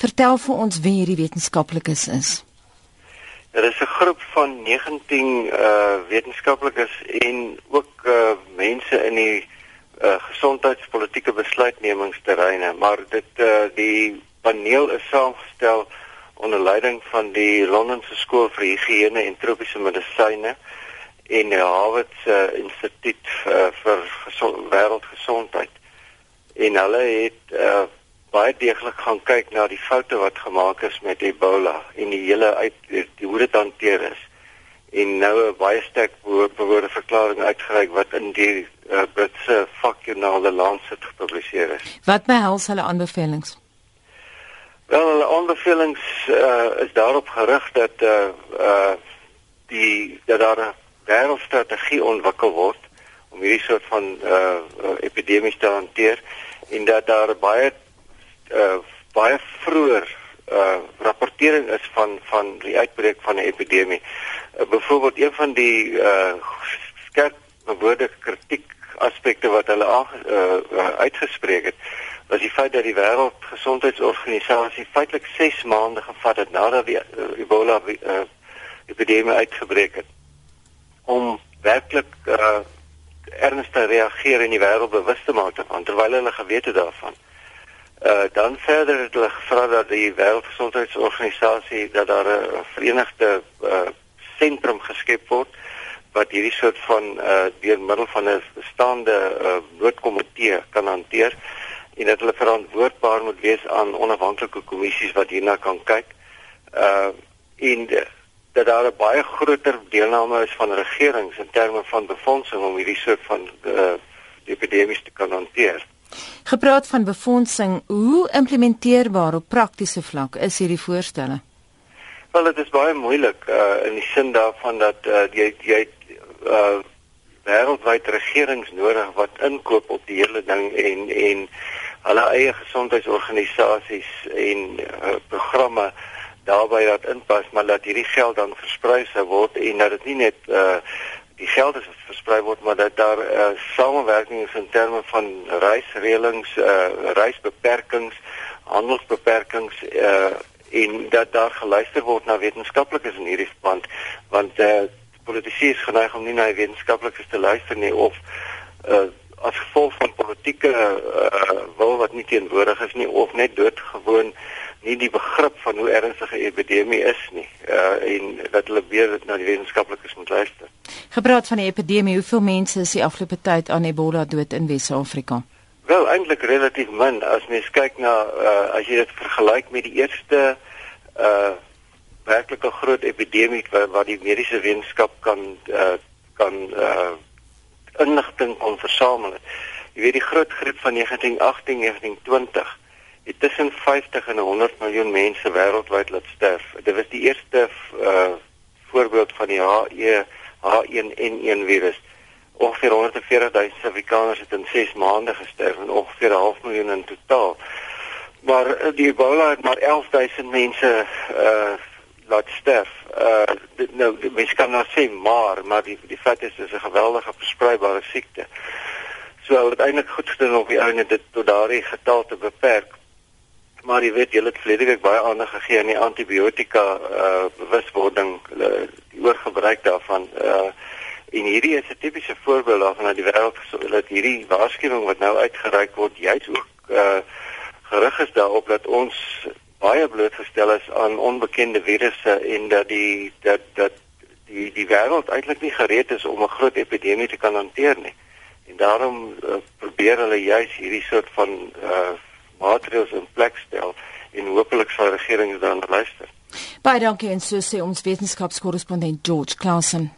Vertel vir ons wie hierdie wetenskaplikes is. Er is 'n groep van 19 uh wetenskaplikes en ook uh mense in die uh gesondheidspolitiese besluitnemingsterreine, maar dit uh die paneel is saamgestel onder leiding van die Londense Skool vir Higiëne en Tropiese Medisyne en die Harvard uh, Instituut uh, vir Wêreldgesondheid. En hulle het uh, baie deeglik gaan kyk na die foute wat gemaak is met Ebola en die hele uit die, hoe dit hanteer is. En nou 'n baie sterk bewoorde verklaring uitgereik wat in die uh, Britse vakjoernaal The Lancet gepubliseer is. Wat behels hulle aanbevelings? Wel, hulle aanbevelings uh, is daarop gerig dat uh, uh, die dat daar 'n wêreldstrategie ontwikkel word om hierdie soort van uh epidemies te hanteer en dat daar baie uh baie vroeër uh rapportering is van van die uitbreek van 'n epidemie. Uh, Byvoorbeeld een van die uh skerp bewoorde kritiek aspekte wat hulle uh, uitgespreek het was die feit dat die wêreldgesondheidsorganisasie feitelik 6 maande gevat het nadat die uh, Ebola uh, epidemie uitgebreek het om werklik uh, ernstig reageer in die wêreld bewus te maak van terwyl hulle geweet het daarvan. Uh dan verder het hulle gevra dat die wêreldgesondheidsorganisasie dat daar 'n verenigde uh sentrum geskep word wat hierdie soort van uh deur middel van 'n bestaande uh noodkomitee kan hanteer en dat hulle verantwoordbaar moet wees aan onafhanklike kommissies wat hierna kan kyk. Uh en dat daar 'n baie groter deelname is van regerings in terme van befondsing om hierdie soort van uh, epidemies te kan hanteer. Gepraat van befondsing, hoe implementeerbaar op praktiese vlak is hierdie voorstelle? Wel, dit is baie moeilik uh, in die sin daarvan dat uh, jy jy uh, wêreldwyd regerings nodig wat inkoop op die hele ding en en hulle eie gesondheidsorganisasies en uh, programme daarbey dat inpas maar dat hierdie geld dan versprei sou word en dat dit nie net uh die geld is versprei word maar dat daar uh samewerking is in terme van reisreëlings, uh reisbeperkings, handelsbeperkings uh en dat daar geluister word na wetenskaplikes in hierdie verband want uh politici is geneig om nie na wetenskaplikes te luister nie of uh as gevolg van politieke uh wil wat nie teenwoordig is nie of net doodgewoon nie die begrip van hoe ernstig 'n epidemie is nie uh, en dat hulle weer na die wetenskaplikes moet luister. Gepraat van die epidemie, hoeveel mense is die afgelope tyd aan Ebola dood in Wes-Afrika? Wel eintlik relatief min as mens kyk na uh, as jy dit vergelyk met die eerste uh werklike groot epidemie wat, wat die mediese wetenskap kan uh, kan uh inligting kon versamel. Jy weet die groot griep van 1918 1920 het tussen 50 en 100 miljoen mense wêreldwyd laat sterf. Dit was die eerste uh voorbeeld van die HE H1N1 virus. Ongeveer 140 000 Suid-Afrikaners het in 6 maande gesterf en ongeveer 'n half miljoen in totaal. Maar uh, die Ebola het maar 11000 mense uh laat sterf. Uh dit, nou mens kan nou sê maar, maar die die feit is dit is 'n geweldige verspreidbare siekte. So uiteindelik goed gedoen om die ouene dit tot daardie getal te beperk maar jy weet jy het verlede week baie aandag gegee aan die antibiotika uh bewuswording die oorgebruik daarvan uh en hierdie is 'n tipiese voorbeeld daarvan dat die wêreld dat hierdie waarskuwing wat nou uitgereik word juis ook uh gerig is daarop dat ons baie blootgestel is aan onbekende virusse en dat die dat dat die die wêreld eintlik nie gereed is om 'n groot epidemie te kan hanteer nie. En daarom uh, probeer hulle juis hierdie soort van uh maatreëls in plek stel en hopelik sal regerings dan luister. Baie dankie en so sê ons wetenskapskorrespondent George Clausen.